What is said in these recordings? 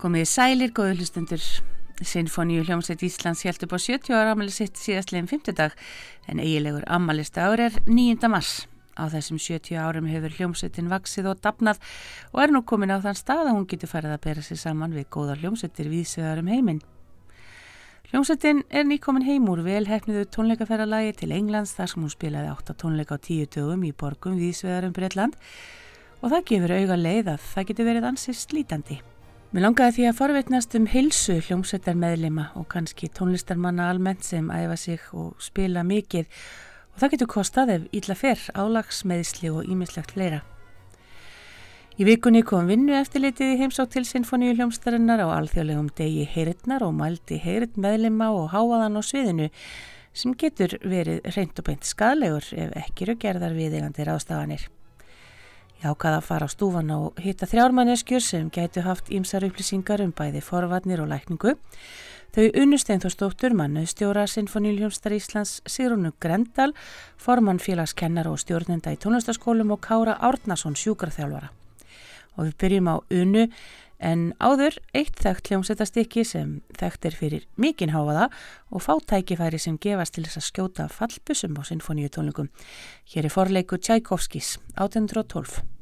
Komið sælir, góðu hlustundur. Sinfoníu hljómsveit Íslands held upp á 70 ára ammali sitt síðastlegin 50 dag en eigilegur ammalista ár er 9. mars. Á þessum 70 árum hefur hljómsveitin vaksið og dapnað og er nú komin á þann stað að hún getur farið að bera sig saman við góða hljómsveitir viðsvegar um heiminn. Hljómsveitin er nýkomin heim úr velhefniðu tónleikaferralagi til Englands þar sem hún spilaði 8 tónleika á 10 dögum í borgum viðsvegar um Breitland og það gefur auga leið að það getur verið ansið slítandi. Mér langaði því að forveitnast um hilsu hljómsveitar meðlima og kannski tónlistarmanna almennt sem æfa sig og spila mikið og það getur kostað ef ítla fyrr, álagsmeðisli og ímislegt fleira. Í vikunni kom vinnu eftirlitið í heimsótt til Sinfoníu hljómsdarinnar á alþjóðlegum degi heyritnar og mældi heyrit meðlima og háaðan á sviðinu sem getur verið reynd og beint skadlegur ef ekki eru gerðar viðegandi ráðstafanir. Ég ákvaða að fara á stúfan og hitta þrjármanneskjur sem gætu haft ímsar upplýsingar um bæði forvarnir og lækningu. Þau unnusteinþó stóttur mannu stjóra Sinfoníuljómsdar Íslands Sigrunu Grendal, formann félagskennar og stjórnenda í tónlistaskólum og Kára Árnason sjúkarþjálfara. Og við byrjum á unnu En áður eitt þekkt hljómsveitastykki sem þekkt er fyrir mikinn háfaða og fátækifæri sem gefast til þess að skjóta fallbusum á sinfoníu tónleikum. Hér er forleiku Tchaikovskis 1812.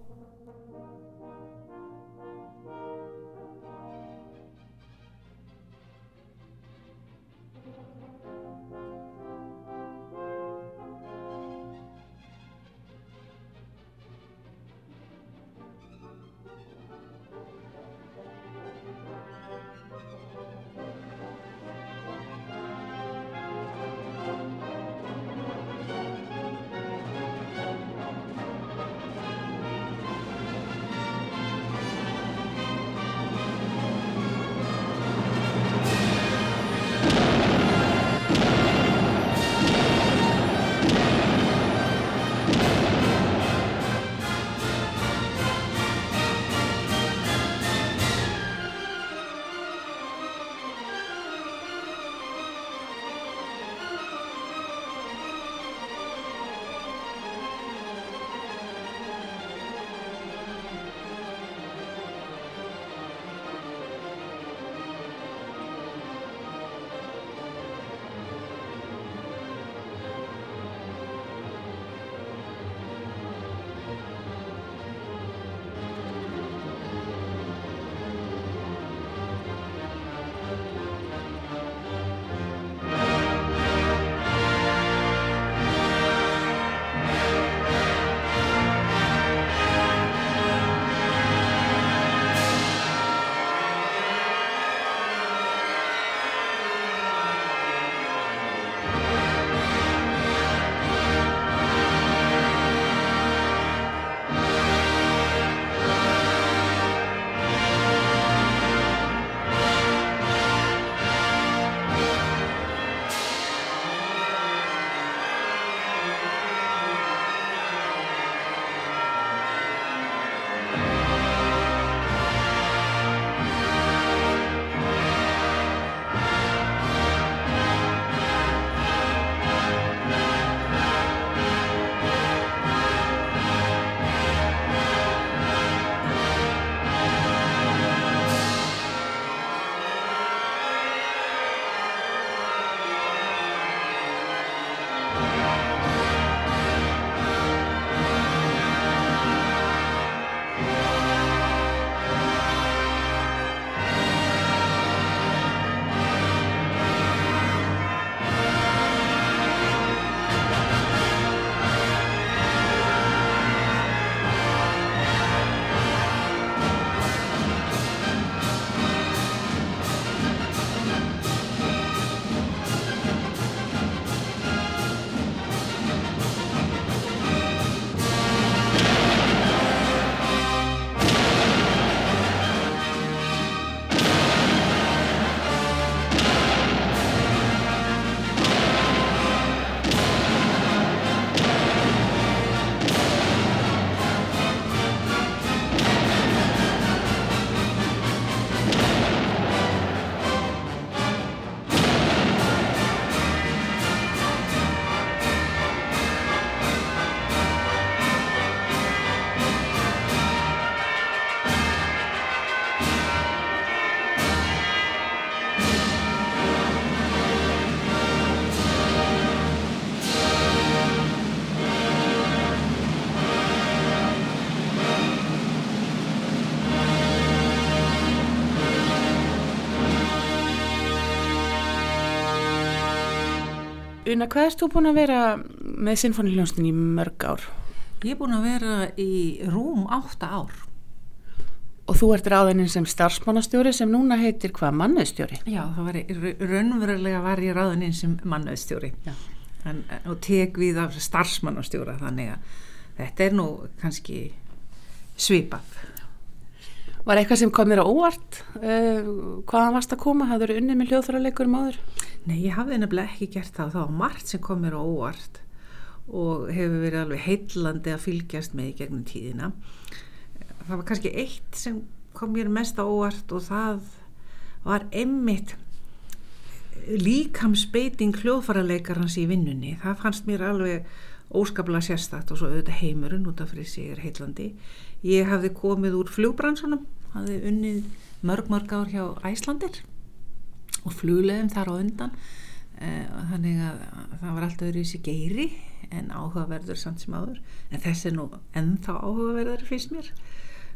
Una, hvað erst þú búin að vera með Sinfoniljónstin í mörg ár? Ég er búin að vera í rúm átta ár. Og þú ert ráðininn sem starfsmannastjóri sem núna heitir hvað mannöðstjóri? Já, það var raunverulega var ég ráðininn sem mannöðstjóri og tek við af starfsmannastjóra þannig að þetta er nú kannski svipað. Var eitthvað sem kom mér á óvart? Uh, hvaðan varst að koma? Hafður þú unnið með hljóðfæralegur um áður? Nei, ég hafði nefnilega ekki gert það. Það var margt sem kom mér á óvart og hefur verið alveg heillandi að fylgjast með í gegnum tíðina. Það var kannski eitt sem kom mér mest á óvart og það var emmitt líkamsbeiting hljóðfæralegarans í vinnunni. Það fannst mér alveg óskaplega sérstakt og svo auðvitað heimurinn út af er heillandi. Ég hafði komið úr flugbransunum, hafði unnið mörg mörg ár hjá Æslandir og flugleðum þar á undan eh, þannig að það var alltaf í sig geiri en áhugaverður samt sem áður en þessi er nú ennþá áhugaverður fyrst mér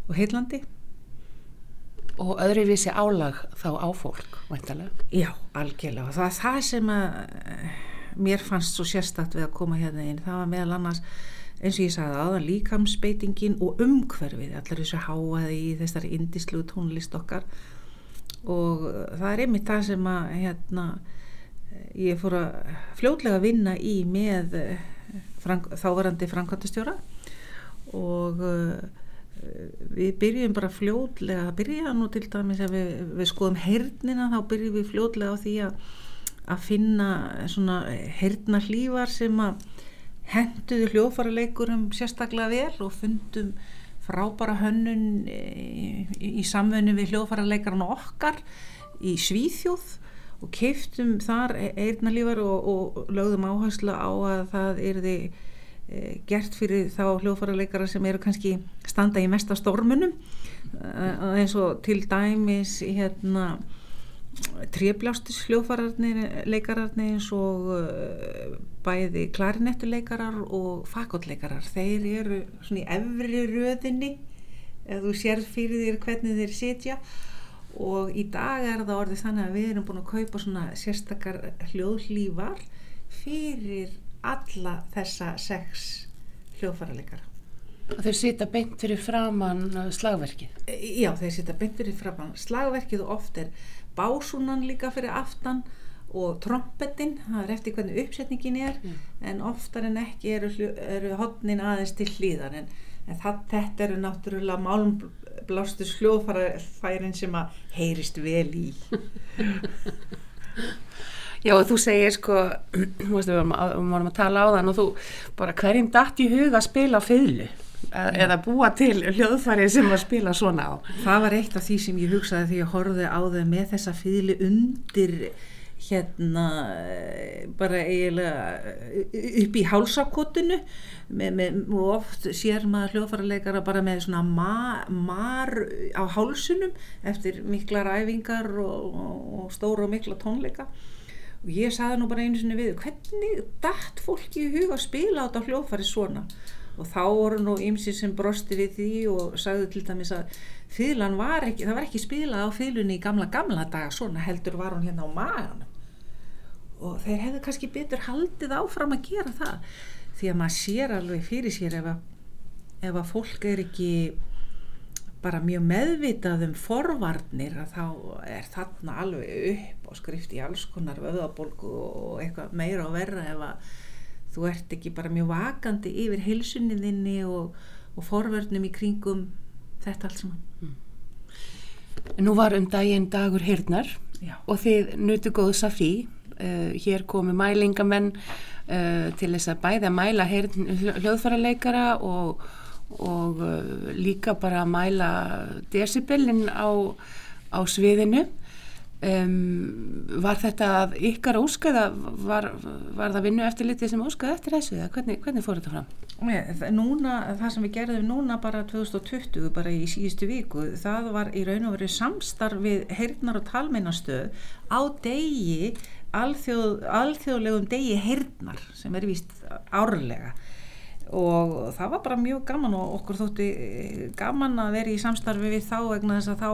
og heillandi Og öðruvísi álag þá á fólk, væntalega? Já, algjörlega. Það það sem að mér fannst svo sérstakt við að koma hérna inn. Það var meðal annars, eins og ég sagði aðan, líkamsbeitingin og umhverfið, allar þessu háaði í þessari indislu tónlist okkar. Og það er einmitt það sem að hérna, ég fór að fljótlega vinna í með frank, þávarandi frankværtastjóra og uh, við byrjum bara fljótlega að byrja nú til dæmis að við, við skoðum hernina þá byrjum við fljótlega á því að, að finna svona herna hlývar sem að henduðu hljófara leikurum sérstaklega vel og fundum frábara hönnun í, í samfunni við hljófara leikarna okkar í Svíþjóð og keiftum þar eirna lífar og, og lögðum áherslu á að það erði e, gert fyrir þá hljóðfærarleikara sem eru kannski standa í mesta stormunum e, eins og til dæmis hérna tréblástis hljóðfærarleikararni eins og e, bæði klarinettuleikarar og fagotleikarar þeir eru svona í efri röðinni ef þú sér fyrir þér hvernig þeir sitja. Og í dag er það orðið þannig að við erum búin að kaupa svona sérstakar hljóðlífar fyrir alla þessa sex hljóðfærarleikara og þeir sita beint fyrir framann slagverkið? Já þeir sita beint fyrir framann slagverkið og oft er básúnan líka fyrir aftan og trompetin, það er eftir hvernig uppsetningin er mm. en oftar en ekki eru, eru hodnin aðeins til hlýðan en, en það, þetta eru náttúrulega málumblástus hljóðfærin sem að heyrist vel í Já og þú segir sko við vorum að, að tala á þann og þú bara hverjum dætt í huga að spila fylgu eða búa til hljóðfæri sem að spila svona á. Það var eitt af því sem ég hugsaði því að horfið á þau með þessa fylgu undir hérna bara eiginlega upp í hálsakotinu og oft sér maður hljóðfærarleikara bara með svona mar, mar á hálsunum eftir miklar æfingar og, og stóra og mikla tónleika. Og ég saði nú bara einu sinni við hvernig dætt fólki í huga að spila á þetta hljóðfæri svona og þá voru nú ymsið sem brosti við því og sagðu til dæmis að fylgan var ekki, það var ekki spilað á fylgunni í gamla gamla daga svona heldur var hún hérna á maganum. Og þeir hefðu kannski betur haldið áfram að gera það. Því að maður sér alveg fyrir sér ef að, ef að fólk er ekki bara mjög meðvitað um forvarnir að þá er þarna alveg upp og skrift í alls konar vöðabolgu og eitthvað meira og verra ef að þú ert ekki bara mjög vakandi yfir heilsunniðinni og, og forvarnum í kringum þetta allt saman mm. Nú var um daginn dagur hirnar Já. og þið nutu góðs af því Uh, hér komi mælingamenn uh, til þess að bæða að mæla hljóðfærarleikara og, og uh, líka bara mæla decibelin á, á sviðinu um, var þetta ykkar óskaða var, var það vinnu eftir litið sem óskaða eftir þessu eða hvernig, hvernig fór þetta fram? Núna, það sem við gerðum núna bara 2020 bara í síðustu viku það var í raun og verið samstarf við heyrnar og talmeinastöð á degi alþjóð, alþjóðlegum degi heyrnar sem er vist árlega og það var bara mjög gaman og okkur þótti gaman að vera í samstarfi við þá vegna þess að þá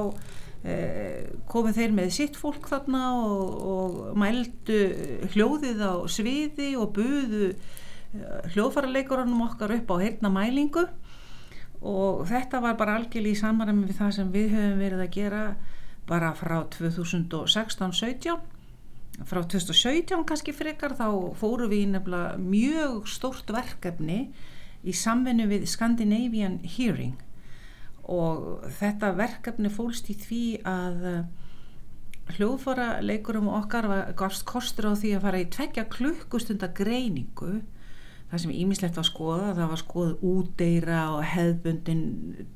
komið þeir með sitt fólk þarna og, og mældu hljóðið á sviði og buðu eh, hljóðfærarleikurunum okkar upp á heyrna mælingu. Og þetta var bara algjörlega í samanræmi við það sem við höfum verið að gera bara frá 2016-17 frá 2017 kannski frekar þá fóru við í nefnilega mjög stórt verkefni í samvinnu við Scandinavian Hearing og þetta verkefni fólst í því að eh, hljóðfara leikurum okkar gafst kostur á því að fara í tveggja klukkustunda greiningu það sem ímislegt var skoða, það var skoð úteyra og hefðbundin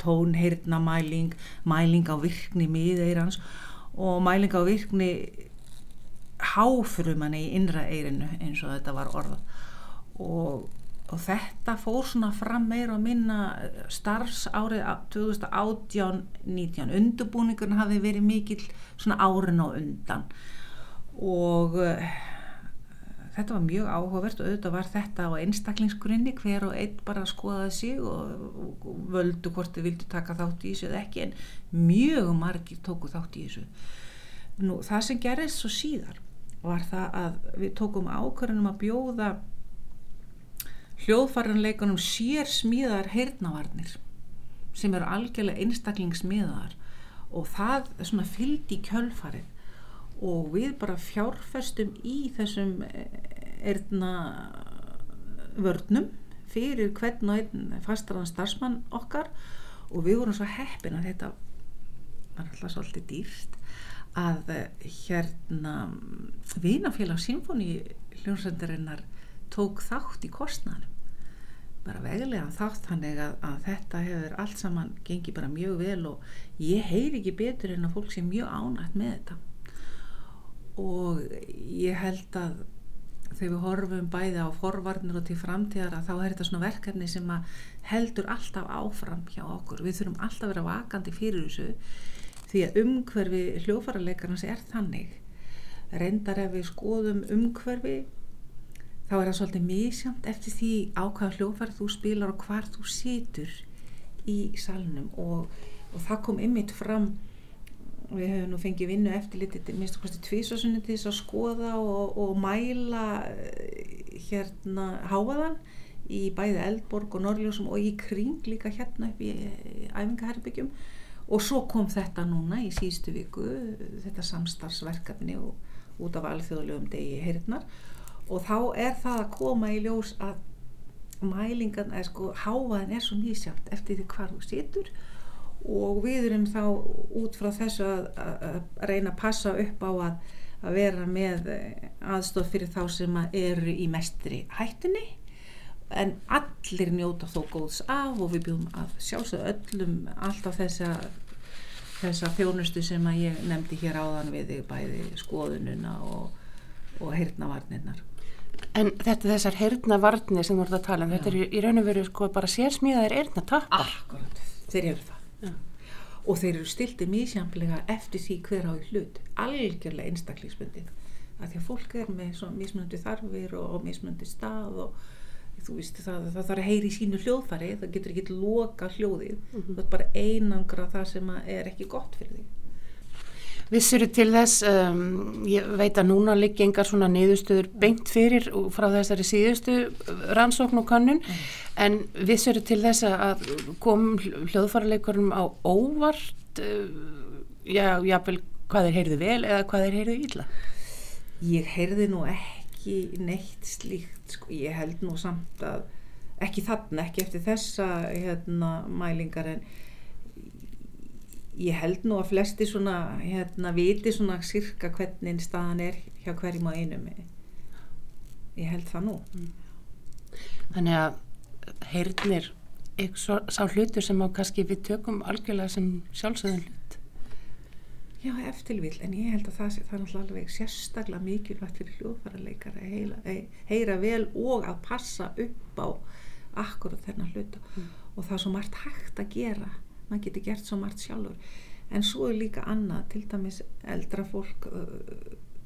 tónheyrnamæling mæling á virkni miðeirans og mæling á virkni háfrumanni í innra eirinu eins og þetta var orða og og þetta fór svona fram meira og minna starfs árið 2018-19 undurbúningurinn hafi verið mikill svona árin og undan. Og uh, þetta var mjög áhugavert og auðvitað var þetta á einstaklingsgrunni hver og einn bara skoðaði sig og, og, og völdu hvort þið vildu taka þátt í þessu eða ekki en mjög margir tóku þátt í þessu. Nú, það sem gerist svo síðar var það að við tókum ákvörðunum að bjóða hljóðfæranleikunum sér smíðar heyrnavarnir sem eru algjörlega einstaklingsmiðar og það svona fyldi kjölfarið. Og við bara fjárfestum í þessum erðna vörnum fyrir hvern og einn fastarann starfsmann okkar. Og við vorum svo heppin að þetta var alltaf svolítið dýrst að hérna vinafélag Sinfoni hljómsöndarinnar tók þátt í kostnæðanum bara veglega þátt þannig að, að þetta hefur allt saman gengið bara mjög vel og ég heyr ekki betur en að fólk sé mjög ánægt með þetta. Og ég held að þegar við horfum bæði á forvarnir og til framtíðar að þá er þetta svona verkefni sem heldur alltaf áfram hjá okkur. Við þurfum alltaf að vera vakandi fyrir þessu því að umhverfi hljófaralegarnas er þannig. Reyndar ef við skoðum umhverfi þá er það svolítið mísjönd eftir því á hvaða hljófarð þú spilar og hvar þú situr í salnum. Og, og það kom ymmit fram við höfum nú fengið vinnu eftir litið minnst okkur tvísasunni til þess að skoða og, og mæla eh, hérna háaðan í bæði Eldborg og Norrljósum og í kring líka hérna upp í æfingaherbyggjum og svo kom þetta núna í síðustu viku þetta samstarfsverkefni og út af alþjóðlegum degi heyrðnar og þá er það að koma í ljós að mælingan, eða sko háaðin er svo nýsjátt eftir því hvað þú situr. Og við erum þá út frá þessu að, að, að reyna að passa upp á að, að vera með aðstof fyrir þá sem eru í mestri hættinni en allir njóta þó góðs af og við bjóðum að sjálfsög öllum alltaf þessa þessa þjónustu sem að ég nefndi hér áðan við bæði skoðununa og, og heyrnavarnirnar En þetta þessar heyrnavarnir sem þú ert að tala um, Já. þetta er í raun og veru sko bara sérsmíðaðir heyrnatappar. Akkurat, þeir eru það. Já. Og þeir eru stiltið mísjamlega eftir því hver á hlut, algjörlega einstaklingsbundið. Því að fólk er með mismunandi þarfir og, og mismunandi stað og þú veist það, það þarf að heyri í sínu hljóðfari, það getur ekki loka hljóðið, mm -hmm. það er bara einangra það sem er ekki gott fyrir því. Vissur til þess, um, ég veit að núna liggi engar svona niðurstöður beint fyrir frá þessari síðustu rannsókn og kannun, mm. en vissur til þess að kom hljóðfæraleikurum á óvart, uh, já, jáfnvel hvað þeir heyrðu vel eða hvað þeir heyrðu illa? Ég heyrði nú ekki neitt slíkt, sko, ég held nú samt að ekki þarna, ekki eftir þessa hérna, mælingar en ég held nú að flesti svona hérna viti svona sirka hvernig staðan er hjá hverjum á einum. Ég held það nú. Mm. Þannig að heyrnir sá hlutur sem á kannski við tökum algjörlega sem sjálfsögðun hlut. Já, eftirvill en ég held að það, það er alveg sérstaklega mikilvægt fyrir hljóðfærarleikar að heyra, heyra vel og að passa upp á akkurat þennan hlut mm. og það er svo margt hægt að gera maður getur gert svo margt sjálfur. En svo er líka annað til dæmis eldra fólk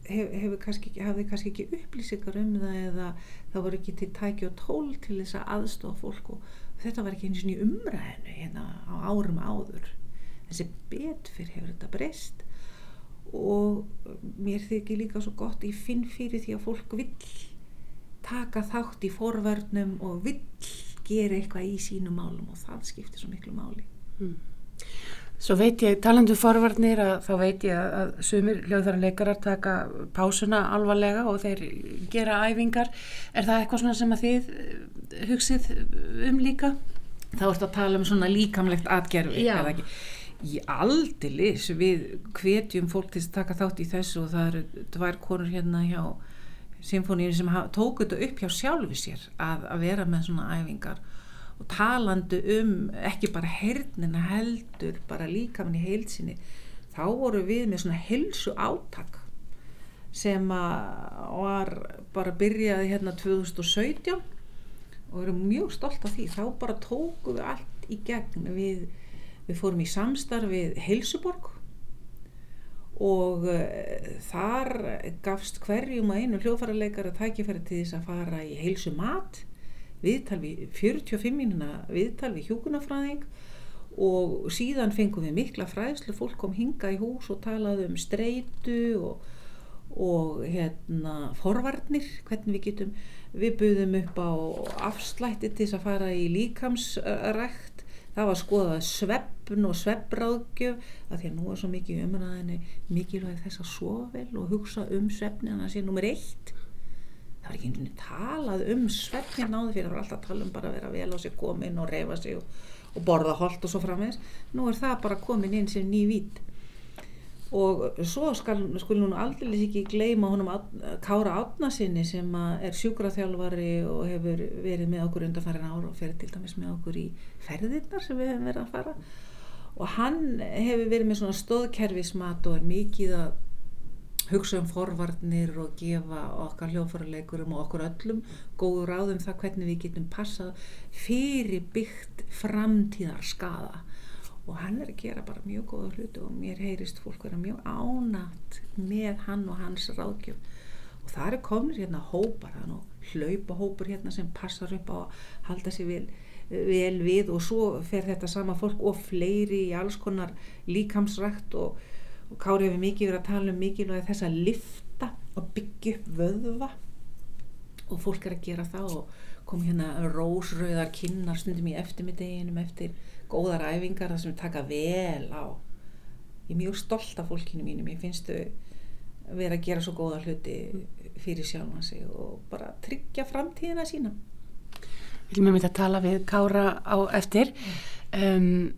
hef, hefur kannski, kannski ekki upplýsingar um það eða það voru ekki til tæki og tól til þess að aðstofa fólk og þetta var ekki eins og ný umræðinu hérna á árum áður. Þessi bet fyrir hefur þetta breyst og mér þykir líka svo gott ég finn fyrir því að fólk vill taka þátt í forvörnum og vill gera eitthvað í sínum málum og það skiptir svo miklu máli mm. Svo veit ég, talandu um forvarnir að þá veit ég að, að sumir hljóðfærarleikarar taka pásuna alvarlega og þeir gera æfingar. Er það eitthvað svona sem að þið eh, hugsið um líka? Þá ertu að tala um svona líkamlegt atgerfi, eða ekki? Í aldilis við hvetjum fólk til að taka þátt í þessu og það eru tvær konur hérna hjá symfóníinu sem tók þetta upp hjá sjálfi sér að, að vera með svona æfingar og talandu um ekki bara hernina heldur bara líka mann í heilsinni þá voru við með svona helsu átak sem var bara byrjaði hérna 2017 og við erum mjög stolt af því. Þá bara tóku við allt í gegn. Við, við fórum í samstarfið Helsuborg og uh, þar gafst hverjum að einu hljófarleikar að tækifæri til þess að fara í heilsumat viðtal við 45 mínuna viðtal við hjúkunafræðing og síðan fengum við mikla fræðslu, fólk kom hinga í hús og talaði um streitu og, og hérna forvarnir, hvernig við getum við buðum upp á afslætti til þess að fara í líkamsrækt. Það var skoðað sveppn og sveppráðgjöf að því að nú er svo mikið umræðinni mikilvæg þess að sofa vel og hugsa um sveppni en það sé nummer eitt það var ekki einhvern veginn talað um svefnir náðu fyrir, það var alltaf að tala um bara að vera vel á sig komin og reyfa sig og, og borða holt og svo framvegs nú er það bara komin inn sem ný vít og svo skal, skal nú aldrei ekki gleyma honum Kára Átnasinni sem er sjúkraþjálfari og hefur verið með okkur undanfærin ára og fer til dæmis með okkur í ferðirnar sem við hefum verið að fara. Og hann hefur verið með svona stóðkerfismat og er mikið að hugsa um forvarnir og gefa okkar hljóðfærarleikurum og okkur öllum góður ráðum það hvernig við getum passað fyrir byggt framtíðar skada og hann er að gera bara mjög góða hluti og mér heyrist fólk vera mjög ánætt með hann og hans ráðgjöf. Og það eru komnir hérna hópar þannig að hlaupa hópur hérna sem passar upp á að halda sér vel, vel við og svo fer þetta sama fólk og fleiri í alls konar líkamsrækt og og Kári hefur mikið verið að tala um mikilvægi þess að lifta og byggja upp vöðva. Og fólk er að gera það og komi hérna rósröðar kinnar stundum í eftirmiddeginum eftir góðar æfingar það sem taka vel á. Ég er mjög stolt af fólkinu mínum ég finnst þau vera að gera svo góða hluti fyrir sjálfa sig og bara tryggja framtíðina sína. Við viljum mynda að tala við Kára á eftir. Um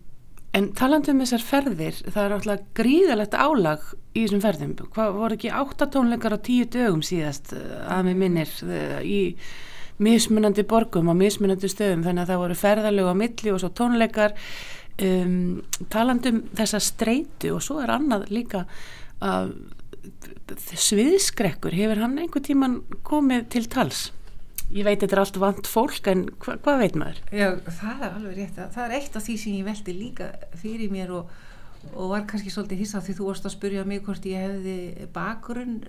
En talandu um þessar ferðir, það er alltaf gríðalegt álag í þessum ferðum. Hvað voru ekki áttatónleikar á tíu dögum síðast eh, að með minnir eh, í mismunandi borgum og mismunandi stöðum þannig að það voru ferðarlegu á milli og svo tónleikar. Um, talandu um þessa streitu og svo er annað líka að sviðskrekkur, hefur hann einhver tíman komið til tals? Ég veit þetta er allt vant fólk en hva, hvað veit maður? Já, það er alveg rétt. Það er eitt af því sem ég veldi líka fyrir mér og, og var kannski svolítið hissa því þú varst að spurja mig hvort ég hefði bakgrunn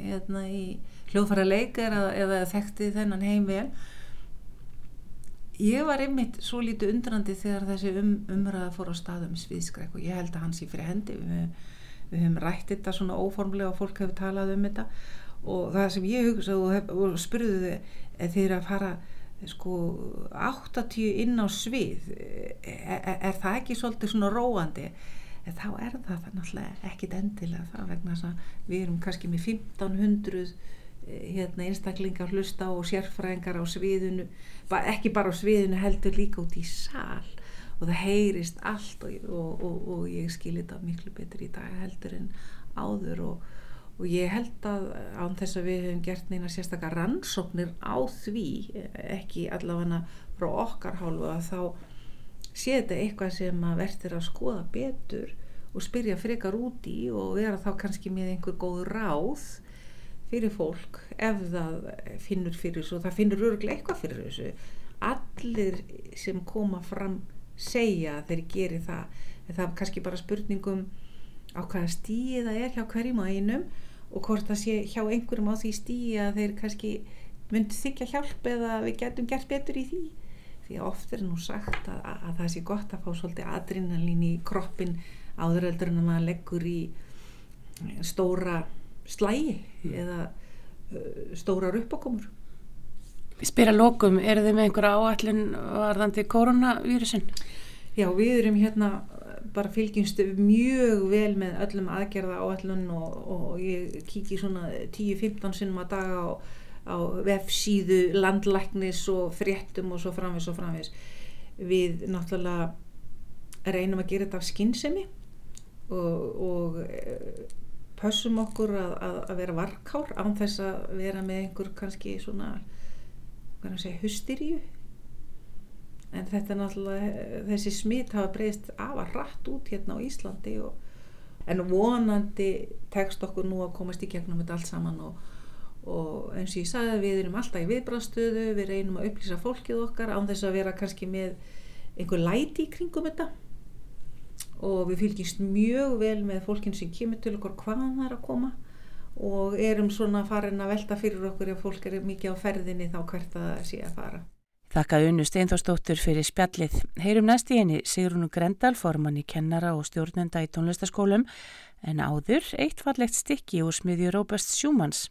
hérna í hljóðfæra leik eða, eða þekkti þennan heim vel. Ég var einmitt svo lítið undrandi þegar þessi um, umræða fór á staðum sviðskrek og ég held að hans í fyrir hendi. Við, við höfum rætt þetta svona óformlega og fólk hefur talað um þetta og það sem ég hugsa og, og spurðu þið þeir að fara sko 80 inn á svið. Er, er, er það ekki svolítið svona róandi? En þá er það náttúrulega ekkit endilega það vegna að við erum kannski með 1500 eh, hérna, einstaklingar hlusta og sérfræðingar á sviðinu ekki bara á sviðinu heldur líka út í sál og það heyrist allt og, og, og ég skilir þetta miklu betur í dag heldur en áður og og ég held að án þess að við hefum gert neina sérstakar rannsóknir á því ekki allavega frá okkar hálfu að þá sé þetta eitthvað sem að verður að skoða betur og spyrja frekar út í og vera þá kannski með einhver góð ráð fyrir fólk ef það finnur fyrir þessu og það finnur örglega eitthvað fyrir þessu. Allir sem koma fram segja þeir geri það. En það er kannski bara spurningum á hvaða stíði það er hjá hverjum og einum og hvort það sé hjá einhverjum á því stíi að þeir kannski myndi þykja hjálp eða við getum gert betur í því því að oft er nú sagt að, að, að það sé gott að fá svolítið adrenalín í kroppin áður eldur en að maður leggur í stóra slægi mm. eða uh, stórar uppákomur Spyr að lókum, er þið með einhverja áallin varðandi koronavírusin? Já, við erum hérna bara fylgjumstu mjög vel með öllum aðgerða áallun og, og ég kíki svona 10-15 sinnum að daga á, á vefsíðu landlæknis og fréttum og svo framvis og framvis. Við náttúrulega reynum að gera þetta af skinnsemi og, og eh, pössum okkur að, að, að vera varkár án þess að vera með einhver kannski svona hustyríu en þetta er náttúrulega þessi smitt hafa breyst afar rætt út hérna á Íslandi og, en vonandi tekst okkur nú að komast í gegnum þetta allt saman og, og eins og ég sagði við erum alltaf í viðbrastöðu við reynum að upplýsa fólkið okkar án þess að vera kannski með einhver læti í kringum þetta og við fylgjumst mjög vel með fólkin sem kemur til okkur hvaðan það er að koma og erum svona farin að velta fyrir okkur ef fólk er mikið á ferðinni þá hvert að það sé að fara. Þakka unnu Steinforsdóttur fyrir spjallið. Heyrum næst í henni Sigrunu Grendal, formann í kennara og stjórnenda í tónlistaskólum, en áður eitt fallegt stykki úr smiðju Róbert Sjúmans.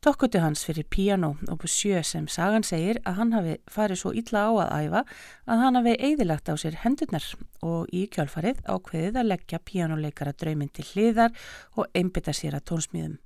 Tokkutu hans fyrir piano og sjö sem sagan segir að hann hafi farið svo illa á að æfa að hann hafi eðilagt á sér hendurnar og í kjálfarið ákveðið að leggja pianoleikara drauminn til hliðar og einbita sér að tónsmíðum.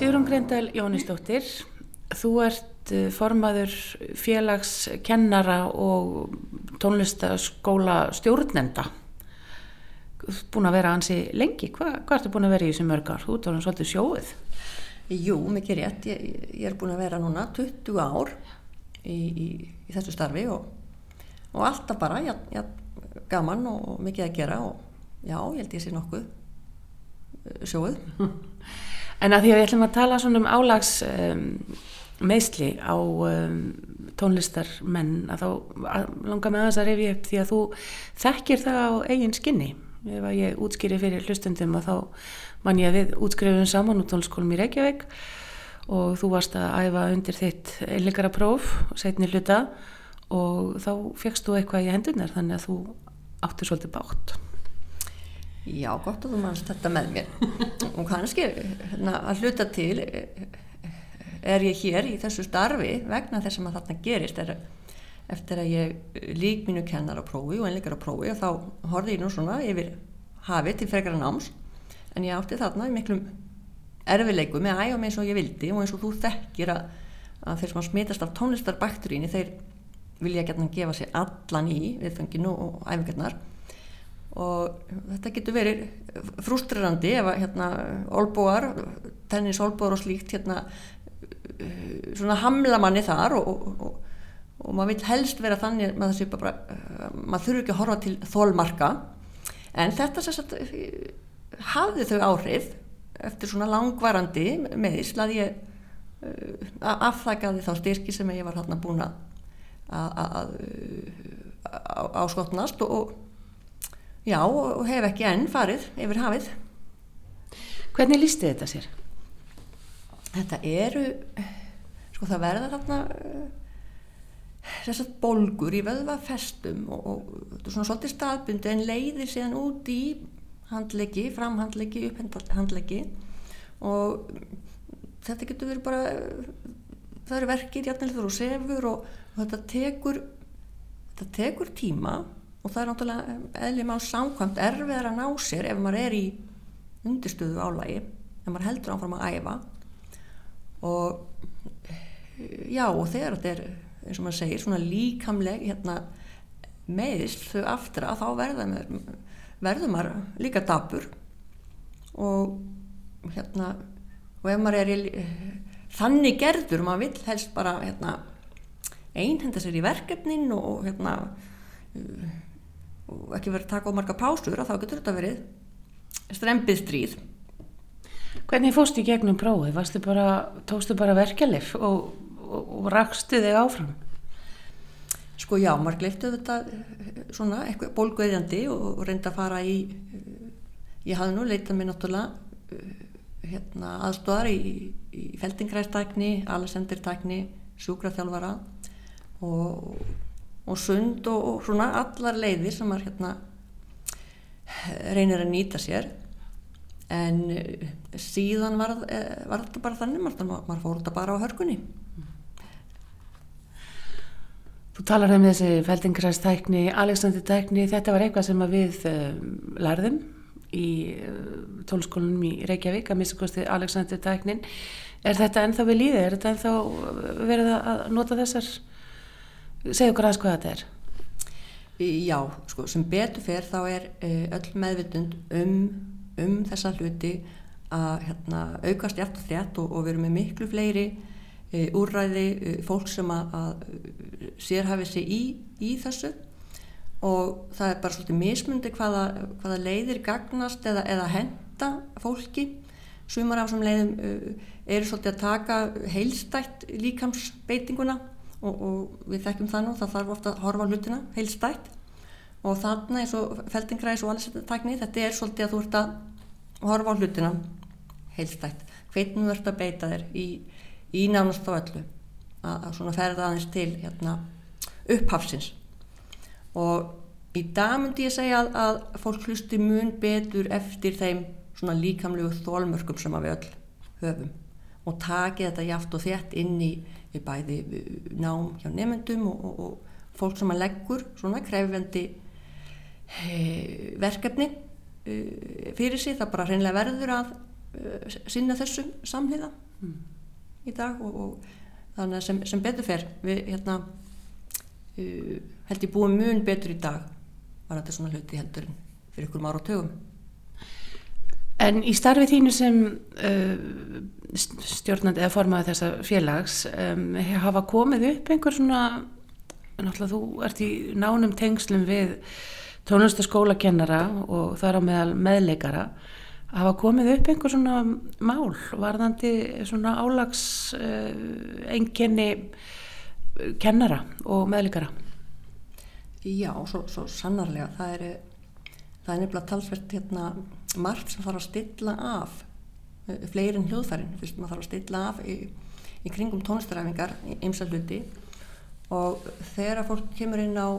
Sigrun Grendal Jónisdóttir, þú ert eh, formaður félagskennara og tónlistaskóla stjórnenda. Þú ert búin að vera ansi lengi. Hva, hvað ertu búin að vera í þessu mörgar? Þú ert alveg svolítið sjóið. Jú, mikið rétt. Ég, ég er búin að vera núna 20 ár í, í, í þessu starfi og, og alltaf bara já, já, gaman og mikið að gera og já, ég held ég sé nokkuð eh, sjóið. En að því að við ætlum að tala svona um álags um, meðsli á um, tónlistarmenn að þá að langar með þess að reyfi upp því að þú þekkir það á eigin skinni. Ef að ég útskýri fyrir hlustundum og þá mann ég að við útskrifum saman úr tónskólum í Reykjavík og þú varst að æfa undir þitt einleikara próf setni hluta og þá fegst þú eitthvað í hendunar þannig að þú áttur svolítið bátt Já, gott að þú mannst þetta með mér. Og kannski hérna, að hluta til er ég hér í þessu starfi vegna þess að þarna gerist. Er, eftir að ég lík mínu kennar á prófi og einleikar á prófi og þá horfið ég nú svona yfir hafi til frekara náms. En ég átti þarna í miklum erfileiku með að æfa mig eins og ég vildi og eins og þú þekkir að, að þeir sem smitast af tónlistarbakturíni þeir vilja gætna gefa sér allan í viðfenginu og æfingarnar og þetta getur verið frústrerandi ef að hérna olbúar, tennis olbúar og slíkt hérna uh, svona hamla manni þar og, og, og, og maður vil helst vera þannig þessi bara, uh, maður þurfi ekki að horfa til þólmarka en þetta sérst uh, hafði þau áhrif eftir svona langvarandi meðisl að ég afþakaði þá styrki sem ég var hérna búin að áskotnast og Já, og hef ekki enn farið yfir hafið. Hvernig lísti þetta sér? Þetta eru, sko það verða þarna þessar bolgur í vöðvafestum og, og þetta er svona svolítið staðbundi en leiðir síðan út í handleggi, framhandleggi, upphandleggi og þetta getur verið bara, það eru verkir, jætnilegur og sefur og þetta tekur, þetta tekur tíma og það er náttúrulega eðlið mál samkvæmt erfiðar að ná sér ef maður er í undirstöðu álægi ef maður heldur áfram að æfa. Og já og þegar þetta er eins og maður segir svona líkamleg hérna, meðist þau aftur að þá verður verður maður líka dabur og hérna og ef maður er í, þannig gerður maður vil helst bara hérna, einhenda sér í verkefnin og hérna og ekki verið að taka á marga pásur og þá getur þetta verið strempið stríð Hvernig fóstu í gegnum prófi? Bara, tókstu bara verkelif og, og, og rakstu þig áfram? Sko já, maður gleiftu þetta svona eitthvað bólguðjandi og, reynda að fara í ég hafði nú leitað mér náttúrulega hérna, aðstóðar í, í feldingræstækni, alessendirtækni sjúkraþjálfara og og sund og, og svona allar leiðir sem maður hérna reynir að nýta sér. En eh, síðan var, eh, var þetta bara þannig maður, fór þetta bara á hörkunni. Þú talar um þessi feldingræstækni Alexander tækni, þetta var eitthvað sem við um, lærðum í tónskólanum í Reykjavík að minnstakosti Alexander tæknin er þetta ennþá við líði, er þetta ennþá verið að nota þessar segja okkur aðeins hvað þetta er. Já, sko, sem betur fer þá er uh, öll meðvitund um, um þessa hluti að hérna, aukast hjátt og þjátt og, við erum með miklu fleiri uh, úrræði uh, fólk sem að, að sérhafið sig í, í þessu. Og það er bara svolítið mismundi hvaða, hvaða leiðir gagnast eða, eða henda fólki. Sumar af þessum leiðum eru svolítið að taka heilstætt líkamsbeitinguna og, og við þekkjum það nú, það þarf ofta að horfa hlutina heilstætt og þarna eins og feldingræs og allir tækni þetta er svolítið að þú ert að horfa hlutina heilstætt hvernig þú ert að beita þér í, í nánast á öllu. Að, að svona ferða aðeins til hérna, upphafsins. Og í dag myndi ég segja að, að fólk hlusti mun betur eftir þeim svona líkamlegu þólmörkum sem við öll höfum. Og taki þetta jáft og þétt inn í við bæði nám hjá nefndum og, og, og fólk sem að leggur svona krefjandi e, verkefni e, fyrir sig það bara hreinlega verður að e, sinna þessum samhliða mm. í dag og, og þannig að sem, sem betur fer við hérna uh, held ég búið mun betur í dag var þetta svona hluti heldur fyrir ykkur ára og tögum En í starfið þínu sem uh, stjórnandi eða formaði þessa félags um, hafa komið upp einhver svona náttúrulega þú ert í nánum tengslum við tónlistaskólakennara og þar á meðal meðleikara hafa komið upp einhver svona mál varðandi svona álags uh, enginni kennara og meðleikara? Já, svo, svo sannarlega. Það er, það er nefnilega talsvert hérna, margt sem þarf að stilla af uh, fleirin hljóðfærin fyrst maður þarf að stilla af í, í kringum tónlistaræfingar eins og hluti. Og þegar fólk kemur inn á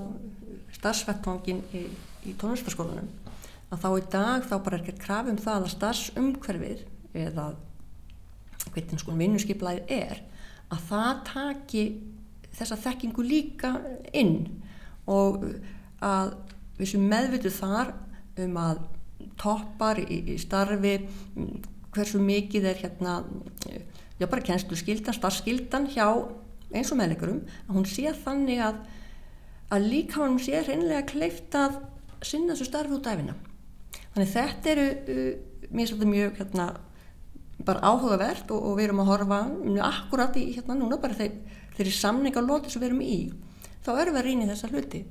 starfsvettfangin í, í tónlistaskólanum að þá í dag þá bara er ekki krafum það að starfsumhverfið eða hvernig sko vinnuskiplaðið er að það taki þessa þekkingu líka inn. Og að við sem meðvitu þar um að toppar í, í starfi hversu mikið er hérna já bara kennslu skildan, starfskildan hjá eins og meðleikurum að hún sé þannig að að líka hann sé hreinlega kleift að sinna þessu starfi út af efina þannig þetta eru uh, mér svolítið mjög hérna bara áhugavert og, og við erum að horfa mjög akkurat í hérna núna bara þeir, þeir samninga lóti sem við erum í þá erum við að rýna þessa hluti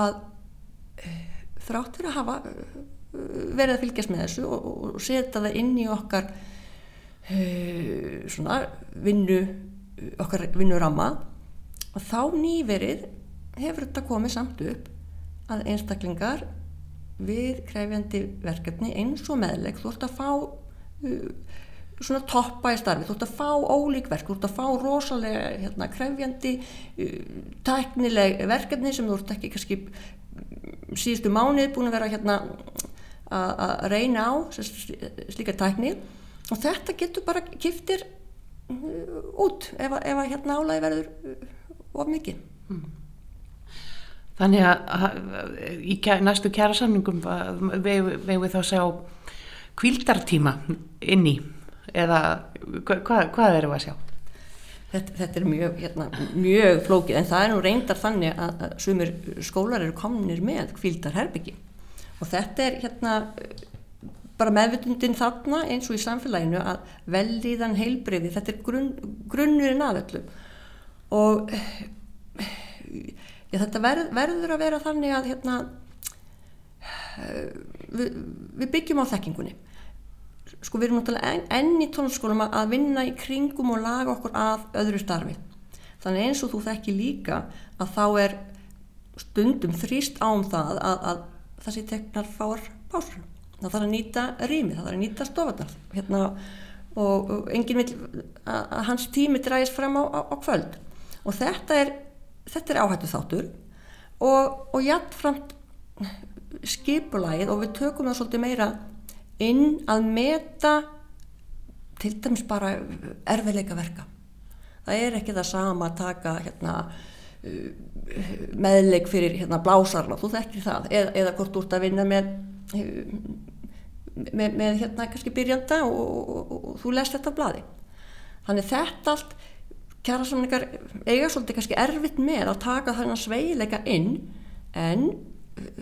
að uh, þrátt fyrir að hafa verið að fylgjast með þessu og, og setja það inn í okkar svona vinnu okkar vinnuramma. Og þá nýverið hefur þetta komið samt upp að einstaklingar við krefjandi verkefni eins og meðleg þú ert að fá uh, svona toppa í starfi, þú ert að fá ólík verk, þú ert að fá rosalega hérna, krefjandi uh, tæknileg verkefni sem þú ert ekki kannski síðustu mánuð búin að vera hérna að reyna á slíka tækni og þetta getur bara kiftir uh, út ef að hérna álægi verður uh, of mikið mm. Þannig að í næstu kjæra samningum vegu við þá sjá kvildartíma inni eða hvað, hvað við að sjá? Þetta, þetta er mjög, hérna, mjög flókið en það er nú reyndar þannig að sumir skólar eru kominir með kvildarherbyggi og þetta er hérna bara meðvutundin þarna eins og í samfélaginu að velíðan heilbreyði, þetta er grunn, grunnurinn að öllu. Og já, þetta verð, verður að vera þannig að hérna, við, við byggjum á þekkingunni. Sko við erum náttúrulega enn í tónskólum að vinna í kringum og laga okkur að öðru starfi. Þannig eins og þú þekki líka að þá er stundum þrýst ám það að, að það sé teknar fáar pásur. Það þarf að nýta rými, það þarf að nýta stofarnar hérna, og, og enginn vil að, hans tími dræðis fram á, á, á kvöld. Og þetta er þetta er áhættu þáttur og, og jættframt skipulægið og við tökum það svolítið meira inn að meta til dæmis bara erfiðleika verka það er ekki það sama að taka hérna, meðleik fyrir hérna, blásarna, þú þekkir það eða, eða hvort þú ert að vinna með með, með hérna kannski byrjanda og, og, og, og þú lest þetta á bladi þannig þetta allt kjara samlingar eiga svolítið kannski erfitt með að taka þennan sveileika inn en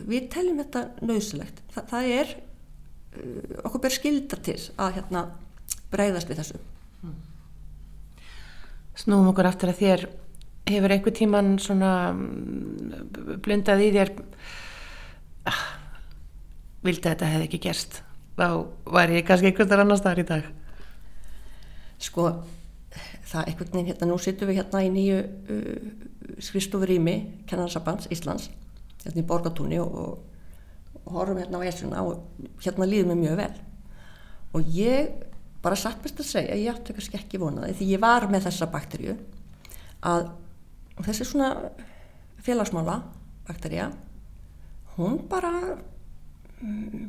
við teljum þetta nöðsulegt. Þa, það er uh, okkur ber skilda til að hérna breyðast við þessu. Snúum okkur aftur að þér hefur einhver tíman svona mm, blundað í þér ah, vildi þetta hefði ekki gerst. Þá var ég kannski einhverstar annar staðar í dag. Sko það einhvern veginn, hérna nú sittum við hérna í nýju uh, skristofur ími Kennarsabands Íslands hérna í Borgatúni og, og, og horfum hérna á esuna og hérna líðum við mjög vel. Og ég bara satt best að segja, ég átti kannski ekki vonaði því ég var með þessa bakterju að þessi svona félagsmála bakterja hún bara um,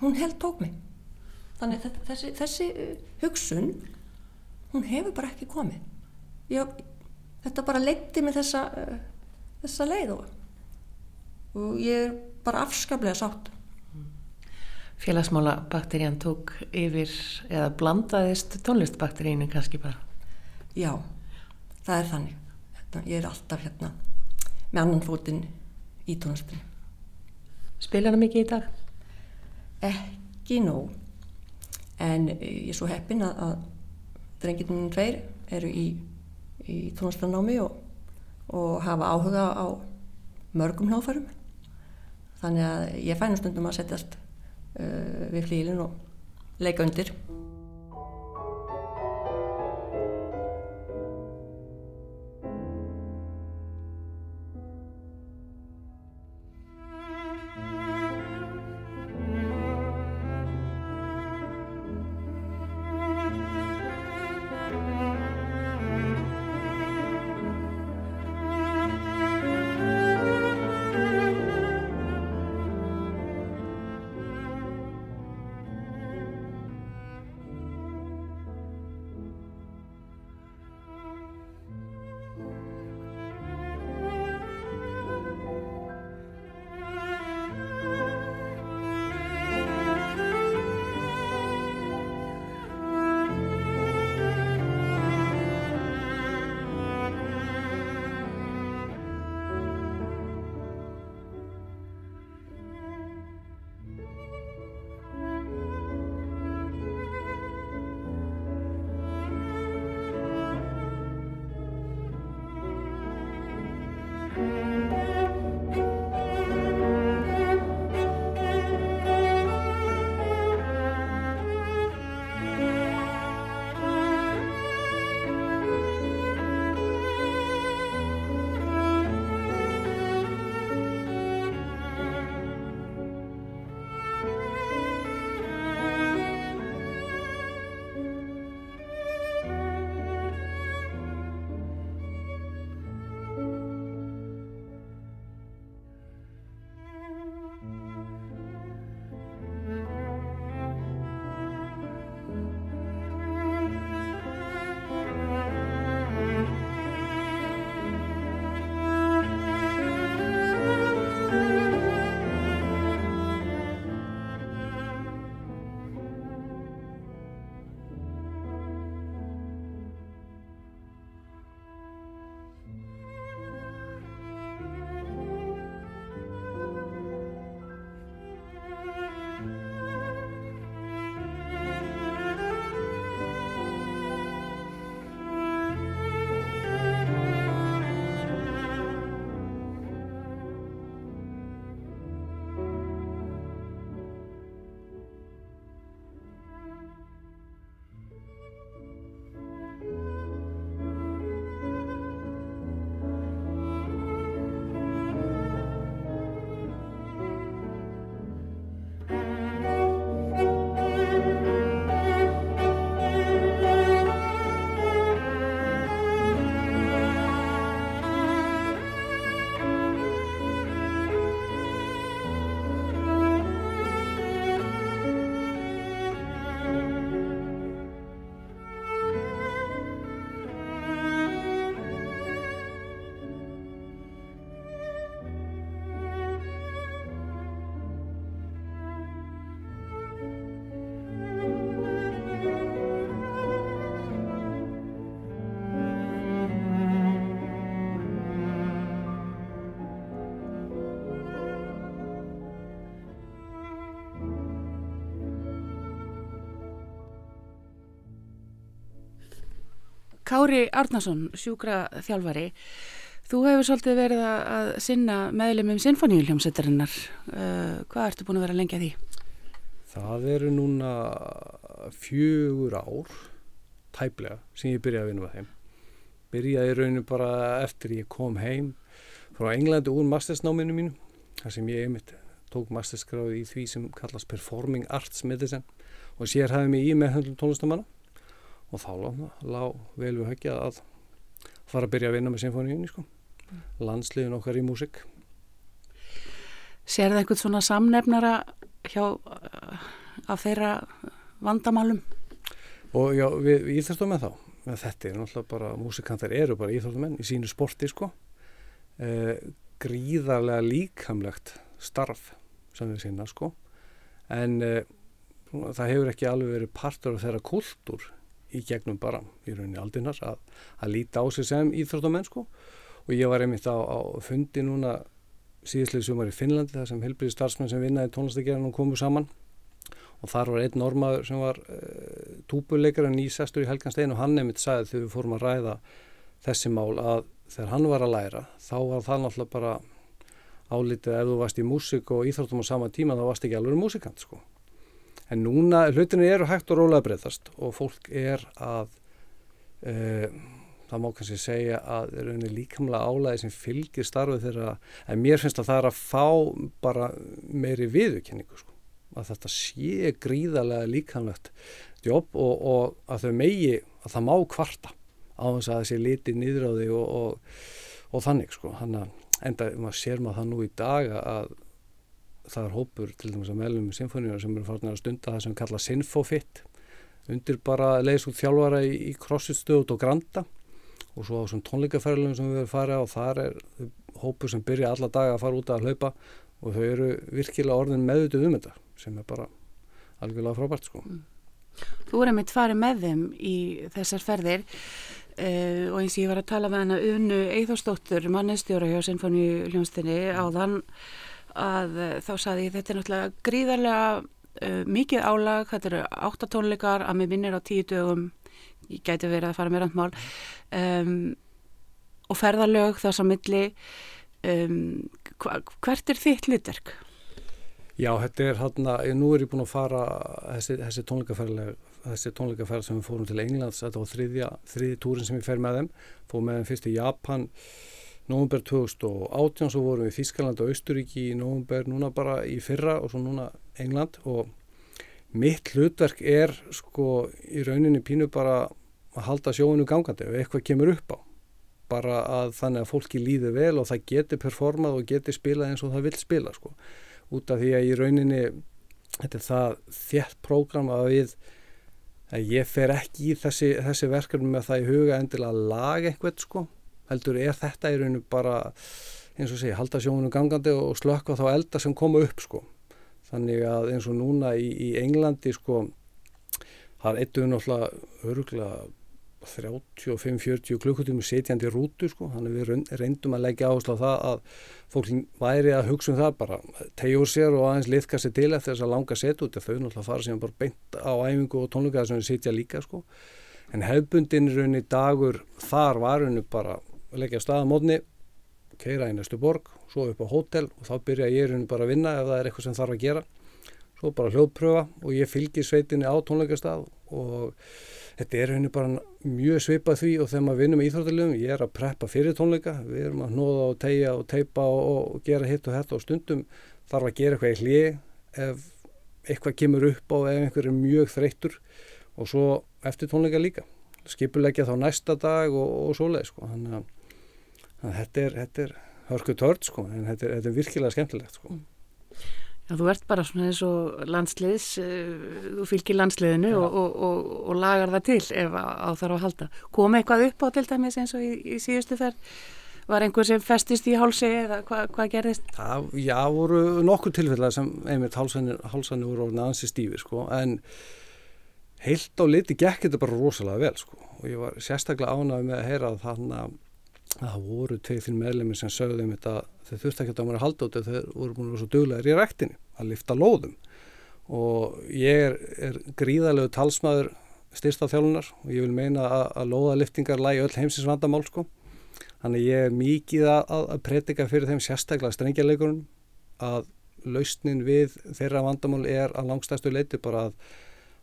hún held tók mig. Þannig þessi, þessi hugsun hún hefur bara ekki komið. Já, þetta bara leitti mig þessa, uh, þessa leið og, og ég er bara afskaplega sátt. Félagsmála bakterían tók yfir eða blandaðist tónlistbakterínu kannski bara? Já, það er þannig. Ég er alltaf hérna með annan fótinn í tónlistinu. Spila hana mikið í dag? Ekki nóg, en ég er svo heppin að, að drengirinn tveir eru í, í tónlistanámi og, og hafa áhuga á mörgum hljóðfærum. Þannig að ég fænum stundum að setjast uh, við flílinn og leika undir. Kári Árnason, sjúkra þjálfari, þú hefur svolítið verið að sinna meðlum um sinfoníuljómsveitarinnar. Uh, hvað ertu búin að vera lengja því? Það eru núna fjögur ár, tæplega, sem ég byrjaði að vinna með þeim. Byrjaði rauninu bara eftir ég kom heim frá Englandi úr mastersnáminu mínu, þar sem ég einmitt tók masterskráði í því sem kallast Performing Arts Medicine og sér hafði mig í meðhundlum tónlistamanna og þá lág vel við höggja að fara að byrja að vinna með symfóníunni sko. Mm. landsliðin okkar í músik Sér það einhvern svona samnefnara hjá af þeirra vandamálum? Og já, við, við íþjóttum með þá með þetta er náttúrulega bara, músikantar eru bara íþjóttumenn í sínu sporti sko eh, gríðarlega líkamlegt starf sem við sinna sko en uh, það hefur ekki alveg verið partur af þeirra kultúr í gegnum bara í rauninni aldinnar að, að líta á sig sem íþróttamenn sko og ég var einmitt á, á fundi núna síðislega sumar í Finnlandi þar sem helbriði starfsmenn sem vinnaði tónlistagerðan komu saman og þar var einn normaður sem var uh, túbuleikar en nýsestur í Helganstein og hann nefnitt sagði þegar við fórum að ræða þessi mál að þegar hann var að læra þá var það náttúrulega bara álítið ef þú varst í músik og íþróttum á sama tíma þá varst ekki alveg músikant sko. En núna hlutinu eru hægt og rólega breyðast og fólk er að uh, það má kannski segja að er unni líkamlega álæði sem fylgir starfið þeirra en mér finnst að það er að fá bara meiri viðurkenningu sko. að þetta sé gríðarlega líkamlegt jobb og, og að þau megi að það má kvarta á þess að það sé litið nýður á því og, og, og þannig sko. Hanna, enda maður sér maður það nú í dag að það er hópur til dæmis að meðlum symfóníu sem eru farin að stunda það sem kalla Sinfofitt undir bara leiðs út þjálfara í, í crossfit-stöðut og granda og svo á svona tónleikaferðlum sem við erum farið á þar er hópur sem byrja alla daga að fara út að hlaupa og þau eru virkilega orðin meðutuð um þetta sem er bara algjörlega frábært sko. Þú er einmitt farið með þeim í þessar ferðir uh, og eins og ég var að tala með hana Unu Eithósdóttur, mannestjóra hjá Sinfoníu hljónstinni á þann að uh, þá saði ég þetta er náttúrulega gríðarlega uh, mikið álag, þetta eru áttatónleikar að mér minnir á tíu dögum ég gæti verið að fara með randmál um, og ferðarlög þess að milli um, hvert er þitt hlutverk? Já, þetta er hann að, nú er ég búin að fara þessi, þessi tónleikaferðleg þessi tónleikaferð sem við fórum til Englands þetta var þriðja, þriði túrin sem við fer með þeim fórum með þeim fyrst í Japan november 2018 svo vorum við í Þískaland og Austuríki í november núna bara í fyrra og svo núna England. Og mitt hlutverk er sko í rauninni pínu bara að halda sjóinu gangandi. Ef eitthvað kemur upp á bara að þannig að fólki líði vel og það geti performað og geti spilað eins og það vil spila sko. Út af því að í rauninni þetta er það þétt prógram að við að ég fer ekki í þessi, þessi verkefni með það í huga endilega að laga eitthvað sko heldur er þetta í rauninu bara eins og segja halda sjónunum gangandi og slökka þá elda sem koma upp sko. Þannig að eins og núna í, í Englandi sko það er eittuð náttúrulega öruglega 35-40 klukkutími setjandi rútu sko, þannig við reyndum að leggja áherslu á það að fólk væri að hugsa um það bara tegjur sér og aðeins liðka sér til eftir þess að langa set út, þau náttúrulega fara sem bara beint á æfingu og tónleika sem við setja líka sko, en hefbundin raunni dagur þar var raunni bara að leggja staðamotni keira í næstu borg, svo upp á hótel og þá byrja ég raunni bara að vinna ef það er eitthvað sem þarf að gera, svo bara hljóðpröfa og ég fylgir sveitinni á tónleikastað og þetta er henni bara mjög svipað því og þegar maður vinnum í Íþróttilegum, ég er að preppa fyrir tónleika, við erum að nóða og tegja og teipa og, og gera hitt og þetta og stundum þarf að gera eitthvað í hlið ef eitthvað kemur upp á ef einhver er mjög þreyttur og svo eftir tónleika líka. Skipulegja þá næsta dag og, og svoleið sko, þannig að þetta er, er hörku tört sko, en þetta er, þetta er virkilega skemmtilegt sko. Já, þú ert bara svona eins og landsliðs, uh, þú fylgir landsliðinu og, og, og, og lagar það til ef á, þarf að halda. Kom eitthvað upp á til dæmis eins og í, í síðustu þar? Var einhver sem festist í hálsi eða hva, hvað gerðist? Það, já, voru nokkur tilfellar sem einmitt hálsanir voru orðin aðeins í stífi sko, en heilt á liti gekk þetta bara rosalega vel sko og ég var sérstaklega ánægð með að heyra að þannig að það voru tveið þín meðlemið sem sögðu um þetta þau þurfti ekki að maður að halda út þau voru búin að vera svo duglegar í rættinni að lifta lóðum. Og ég er, er gríðalegu talsmaður styrsta þjálfunar og ég vil meina að, að lóðaliftingar lægi öll heimsins vandamál sko. Þannig ég er mikið að, að predika fyrir þeim sérstaklega strengjarleikurinn að lausnin við þeirra vandamál er að langstæstu leiti bara að,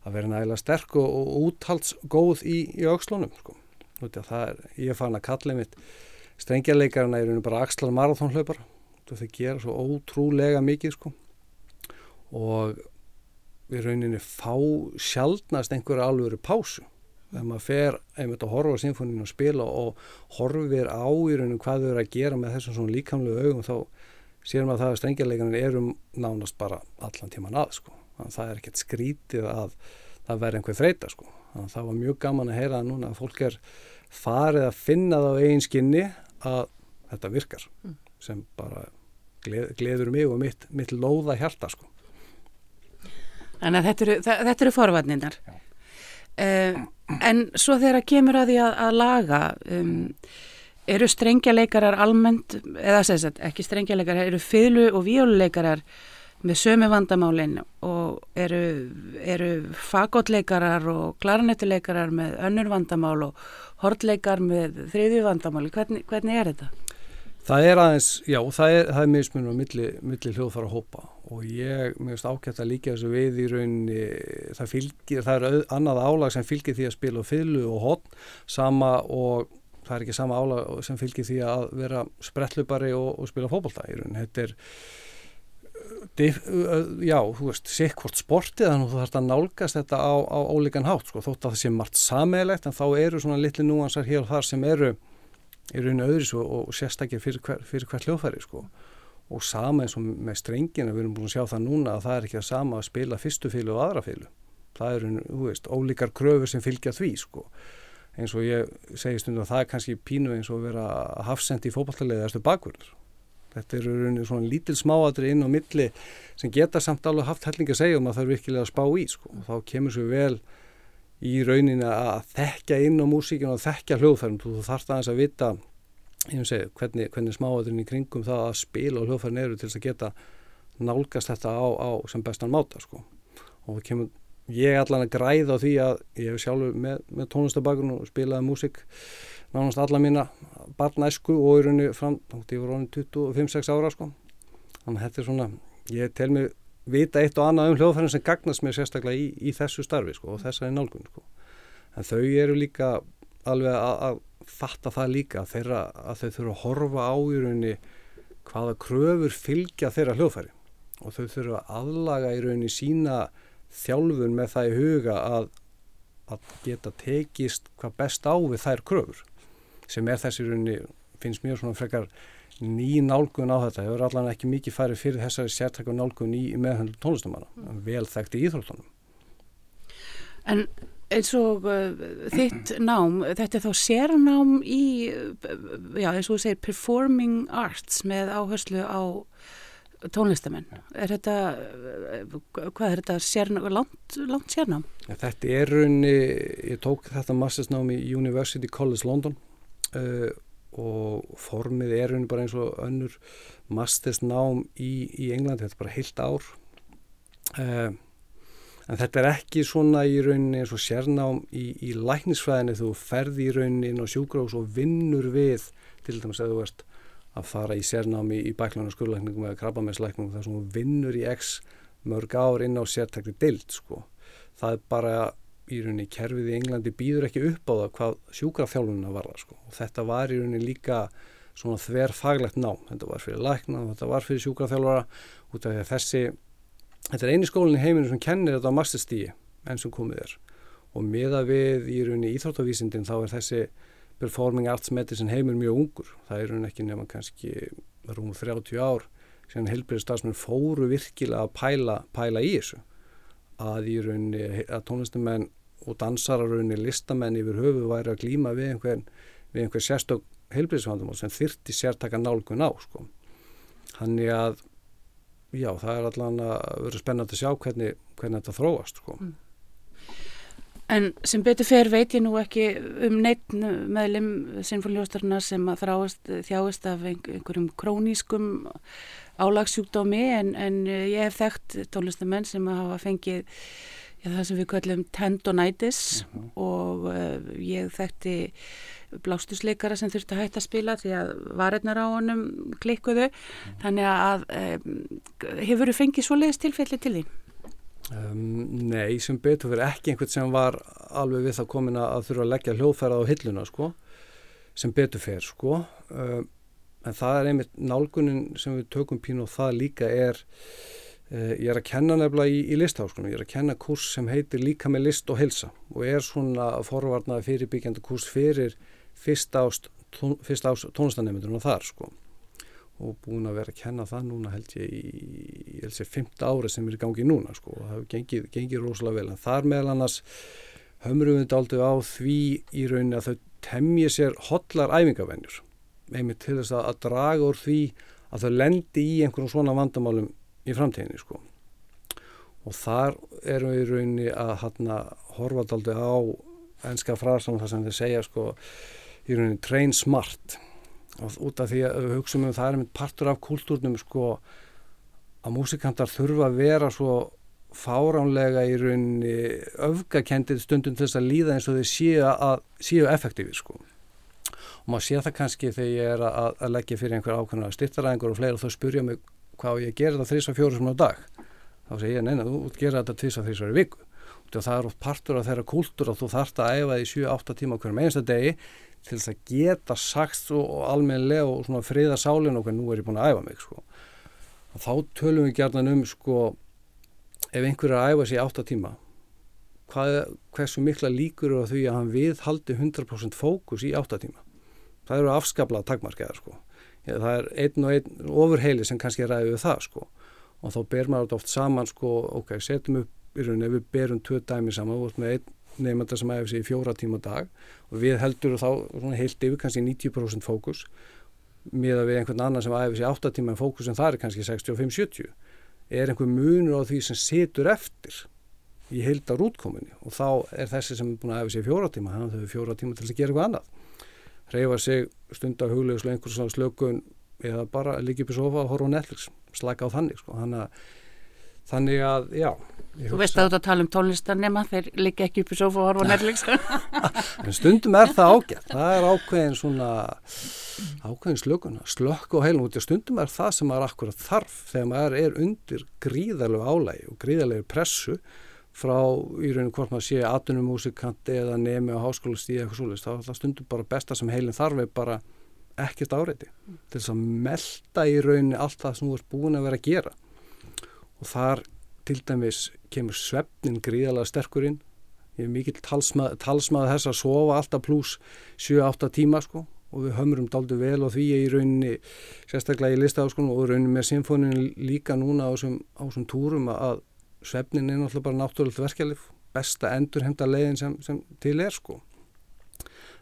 að vera nægilega sterk og, og úthaldsgóð í, í aukslunum sko Er, ég fann að kalla mitt strengjarleikarna er bara axlar marathónhlaupar það gera svo ótrúlega mikið sko. Og við rauninni fá sjálfnast einhverja alvöru pásu. Þegar maður fer einmitt að horfa á symfóninu og spila og horfir á í rauninu hvað þau eru að gera með þessum svona líkamlegu augum þá sér maður það að strengjarleikarna erum nánast bara allan tíman að sko. Þannig að það er ekkert skrítið að það verði einhver þreita sko þannig að það var mjög gaman að heyra núna að fólk er farið að finna það á eigin skinni að þetta virkar mm. sem bara gleð, gleður mig og mitt, mitt lóða hjarta sko. Þannig að þetta eru, það, þetta eru forvarnirnar. Uh, en svo þegar kemur að því að, að laga, um, eru strengjaleikarar almennt, eða að ekki strengjaleikarar, eru fylgu og víóluleikarar með sömu vandamálinn og eru, eru fagotleikarar og klaranettuleikarar með önnur vandamál og hortleikar með þriðju vandamáli. Hvernig, hvernig er þetta? Það er aðeins, já, það er, er mismunum á milli, milli hljóðfara hópa og ég, mér finnst ákveðt að líka þessu við í rauninni, það fylgir, það er annað álag sem fylgir því að spila fylgu og hotn, sama og það er ekki sama álag sem fylgir því að vera sprettlupari og, og spila rauninni, þetta er, dif, já, þú veist, sikkvort sportið þannig að þú þarfst að nálgast þetta á, á ólíkan hátt, sko, þótt að það sé margt sameilegt en þá eru svona litli núansar hér og þar sem eru í rauninu öðris og, og sérstaklega fyrir, hver, fyrir hvert hljóðfæri sko. og sama eins og með strengina við erum búin að sjá það núna að það er ekki að sama að spila fyrstu fílu og aðra fílu það eru, þú veist, ólíkar kröfur sem fylgja því sko. Eins og ég segi stundum að það er kannski pínu eins og vera hafsendi í fókbaltaliðið eftir bakvörður þetta eru rauninu svona lítil smáadri inn á milli sem geta samt alveg haft hellinga að segja um að það er virkilega að spá í sko og þá kemur svo vel í rauninni að þekka inn á músíkinu og þekka hljóðfærum þú þarfst aðeins að vita segi, hvernig, hvernig smáadurinn í kringum það að spila og hljóðfærin eru til þess að geta nálgast þetta á, á sem bestan máta sko. og kemur, ég er allan að græða á því að ég hef sjálfur með, með tónlistabakun og spilaði músík nánast alla mína barnæsku og í rauninni fram, þá ég voru 25-6 ára sko. þannig að þetta er svona ég tel mig vita eitt og annað um hljóðfærin sem gagnast mér sérstaklega í, í þessu starfi sko, og þessari nálgun sko. en þau eru líka alveg að, fatta það líka þeirra, að þau þurfa að horfa á í rauninni hvaða kröfur fylgja þeirra hljóðfæri og þau þurfa að aðlaga í rauninni sína þjálfun með það í huga að, að geta tekist hvað best á við þær kröfur sem er þessi rauninni finnst mér svona frekar ný nálgun á þetta, hefur allan ekki mikið farið fyrir þessari sértækku nálgun í meðhandlu tónlistamanna, mm. vel þekkt í íþróttunum. En eins og uh, þitt nám, þetta er þá sérnám í, já eins og þú segir, performing arts með áherslu á tónlistamenn. Er þetta, hvað er þetta, sérnám, langt, langt sérnám? Þetta er raunni, ég tók þetta mastersnám í University College London uh, og formið er henni bara eins og önnur mastersnám í, í Englandi, þetta er bara heilt ár uh, en þetta er ekki svona í rauninni eins og sérnám í, í læknisfræðinni þú ferði í rauninni inn á sjúkrós og vinnur við til dæmis að þú ert að fara í sérnámi í bæklarnar skurðlækningum eða krabbamesslækningum þar sem þú vinnur í x mörg ár inn á sértækli dild sko. það er bara í rauninni kerfið í Englandi býður ekki upp á það hvað sjúkrafþjálfunina var það sko. og þetta var í rauninni líka svona þver faglegt nám, þetta var fyrir lækna og þetta var fyrir sjúkrafþjálfara út af því að þessi, þetta er eini skólinn í heiminu sem kennir þetta á masterstíi enn sem komið er og meða við í rauninni íþróttavísindin þá er þessi performing arts medicine heimur mjög ungur, það er rauninni ekki nema kannski rúmur 30 ár sem helbriðstafsmenn fóru virkilega að pæla, pæla í þessu að í rauninni að tónlistumenn og dansararunni listamenn yfir höfu væri að glýma við einhver, einhver sérstök heilbríðsvandamál sem þyrti sértaka nálgun á sko. Þannig að já, það er allan að vera spennand að sjá hvernig, hvernig þetta þróast sko. Mm. En sem betur fer veit ég nú ekki um neitt meðlum sinnfóljóstarna sem að þráast, þjáist af einhverjum krónískum álagsjúkdómi en, en ég hef þekkt tónlistamenn sem hafa fengið já, það sem við kallum tendonitis uh mhm. -huh. og uh, ég þekkti blástusleikara sem þurfti að hætta að spila því að varirnar á honum klikkuðu uh mhm. -huh. þannig að um, hefur þú fengið svo leiðist tilfelli til því? Um, nei, sem betur fyrir ekki einhvern sem var alveg við það komin að þurfa að leggja hljóðfærað á hilluna sko, sem betur fyrir sko. Um, en það er einmitt nálgunin sem við tökum pínu og það líka er Eh, ég er að kenna nefnilega í, í listháskónum, ég er að kenna kurs sem heitir líka með list og helsa og er svona forvarnaði fyrirbyggjandi kurs fyrir fyrst ást, tón, tónlistanemyndunum þar sko og búin að vera að kenna það núna held ég í, ég held sér, fymta ári sem er í gangi núna sko og það hefur gengið, gengið rosalega vel. En þar meðal annars hömrum við þetta aldrei á því í rauninni að þau temja sér hotlar æfingavennjur einmitt til þess að, að draga úr því að þau lendi í einhverjum svona vandamálum í framtíðinni sko. Og þar erum við í rauninni að hana, horfa daldi á ennska frasan þar sem þið segja sko í rauninni train smart og út af því að við hugsaum um það er mynd partur af kultúrnum sko að músikantar þurfa að vera svo fáránlega í rauninni öfgakendið stundum þess að líða eins og þeir séu, að, séu effektífi sko. Og maður sé það kannski þegar ég er að, að leggja fyrir einhver ákveðna styrtaræðingur og fleira og þau spurja mig hvað ég gerir það þrís og fjóru sem á dag? Þá segir ég neina, þú gera þetta tvís og þrís í viku. Og það er oft partur af þeirra kúltur og þú þarfst að æfa því 7-8 tíma hverjum einsta degi til þess að geta sagt og almenlega og svona friða sálinn hvernig nú er ég búin að æfa mig sko. og þá tölum við gerðan um sko ef einhver er að æfa sér 8 tíma hvað, hversu mikla líkur eru á því að hann viðhaldi 100% fókus í 8 tíma? Það eru afskablað takmarkeðar sko. Það er einn og einn ofurheili sem kannski ræði við það sko. Og þá ber maður þetta oft saman sko ok, setjum upp í rauninni, við berum tvö dæmi saman og með einn nefnda sem æfir sig í fjóra tíma dag og við heldur þá heilt yfir kannski 90% fókus miða við einhvern annan sem æfir sig 8 tíma en fókus en það er kannski 65-70 er einhver munur á því sem situr eftir í heildar útkominni og þá er þessi sem er búin að æfir sig fjóra tíma, hann þau fjóra tíma til að gera eitthvað annað. Reyfa sig stund af huglegislega einhvers svona slökun eða bara líka upp í sofa og horfa á Netflix slaka á þannig sko. þannig, að, þannig að, já Þú veist að þú að tala um tónlistarnema þeir líka ekki upp í sofa og horfa Netflix. En stundum er það ágætt. Það er ákveðin svona ákveðin slökun, slökk og heilum og stundum er það sem er akkurat þarf þegar maður er undir gríðarlegu álægi og gríðarlegu pressu frá í rauninu hvort maður sé atunumúsikanti eða nemi á háskólastíði eitthvað svolítið, þá er það stundum bara besta sem heilin þarf er bara ekkert áreiti. Til þess að melda í rauninu allt það sem þú ert búin að vera að gera og þar til dæmis kemur svefnin gríðalega sterkurinn ég er mikill talsmað, talsmað þess að sofa alltaf pluss 7-8 tíma sko. Og við hömrum daldi vel og því ég í rauninni sérstaklega í listaháskónum og rauninni með symfónin líka núna á þessum túrum að svefnin er náttúrulega bara náttúrulegt verkeflið besta endurhemta leiðin sem, sem til er sko.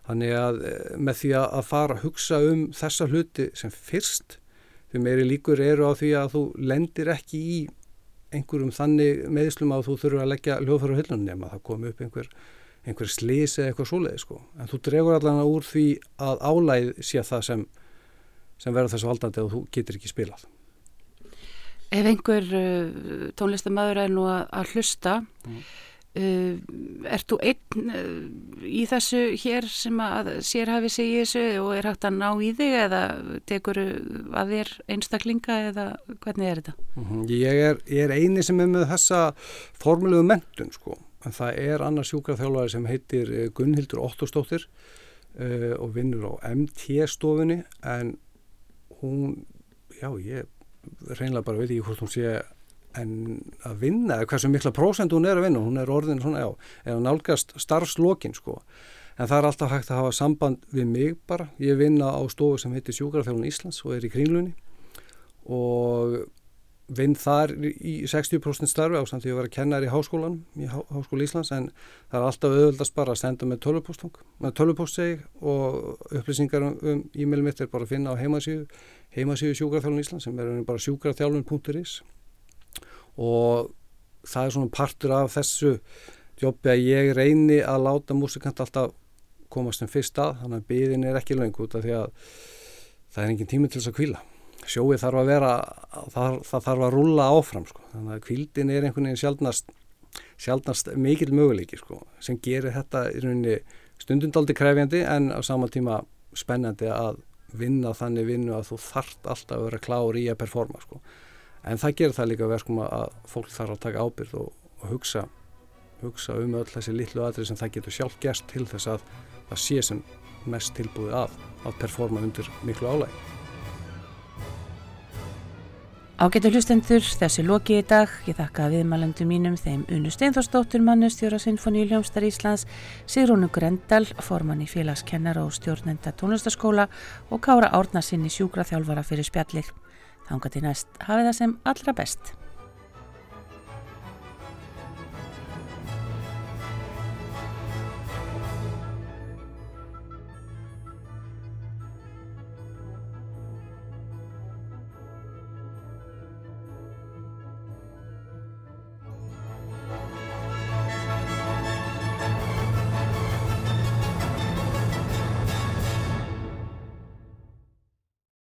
Þannig að eh, með því að fara að hugsa um þessa hluti sem fyrst því meiri líkur eru á því að þú lendir ekki í einhverjum þannig meðslum að þú þurfur að leggja hljóðfæru á hillunum nema það komi upp einhver, einhver slísi eða eitthvað svoleiði sko en þú dregur allavega úr því að álæð sé það sem, sem verður þessu valdandi að þú getur ekki spilað Ef einhver uh, tónlistamæður er nú að, að hlusta, mm. Uh, ert þú einn uh, í þessu hér sem að sérhafi sig í þessu og er hægt að ná í þig eða tekur að þér einstaklinga eða hvernig er þetta? -hmm. Ég, er, ég er eini sem er með þessa formulegu mentun sko, en það er annars sjúkraþjálfari sem heitir uh, Gunnhildur Óttóstóttir uh, og vinnur á MT stofunni en hún, já ég reynilega bara veit ég hvort hún sé en að vinna, hversu mikla prósend hún er að vinna, hún er orðin svona, já, eða nálgast starfslokin sko. En það er alltaf hægt að hafa samband við mig bara, ég vinna á stofu sem heitir Sjúkrafjálun Íslands og er í kringlunni. Og vinn þar í 60% starfi á samt því að vera kennar í háskólan í Há, Háskóla Íslands en það er alltaf auðvöldast bara að senda með tölvupóstung með tölvupóst segi og upplýsingar um, um e-mail mitt er bara að finna á heimasíðu heimasíðu sjúkraþjálfun Ísland sem er bara sjúkraþjálfun.is og það er svona partur af þessu jobbi að ég reyni að láta músikant alltaf komast sem fyrst að þannig að byðin er ekki laung út af því að það er engin tími til þess að kvíla sjóið þarf að vera það, það þarf að rulla áfram sko. þannig að kvildin er einhvern veginn sjálfnast sjálfnast mikil möguleiki sko, sem gerir þetta í rauninni stundundaldi krefjandi en á sama tíma spennandi að vinna þannig vinnu að þú þart alltaf að vera klár í að performa sko. En það gerir það líka verkum að fólk þarf að taka ábyrð og, og hugsa, hugsa um öll þessi litlu aðrið sem það getur sjálf gerst til þess að það sé sem mest tilbúið að að performa undir miklu álæg Ágættu hlustendur, þessi loki í dag, ég þakka viðmælendum mínum þeim Unu Steinforsdóttur, mannustjóra Sinfoníu Ljómsdar Íslands, Sigrúnu Grendal, formann í félagskennar og stjórnenda tónlistaskóla og Kára Árnarsinni sjúkraþjálfara fyrir spjallir. Þángat í næst, hafið það sem allra best.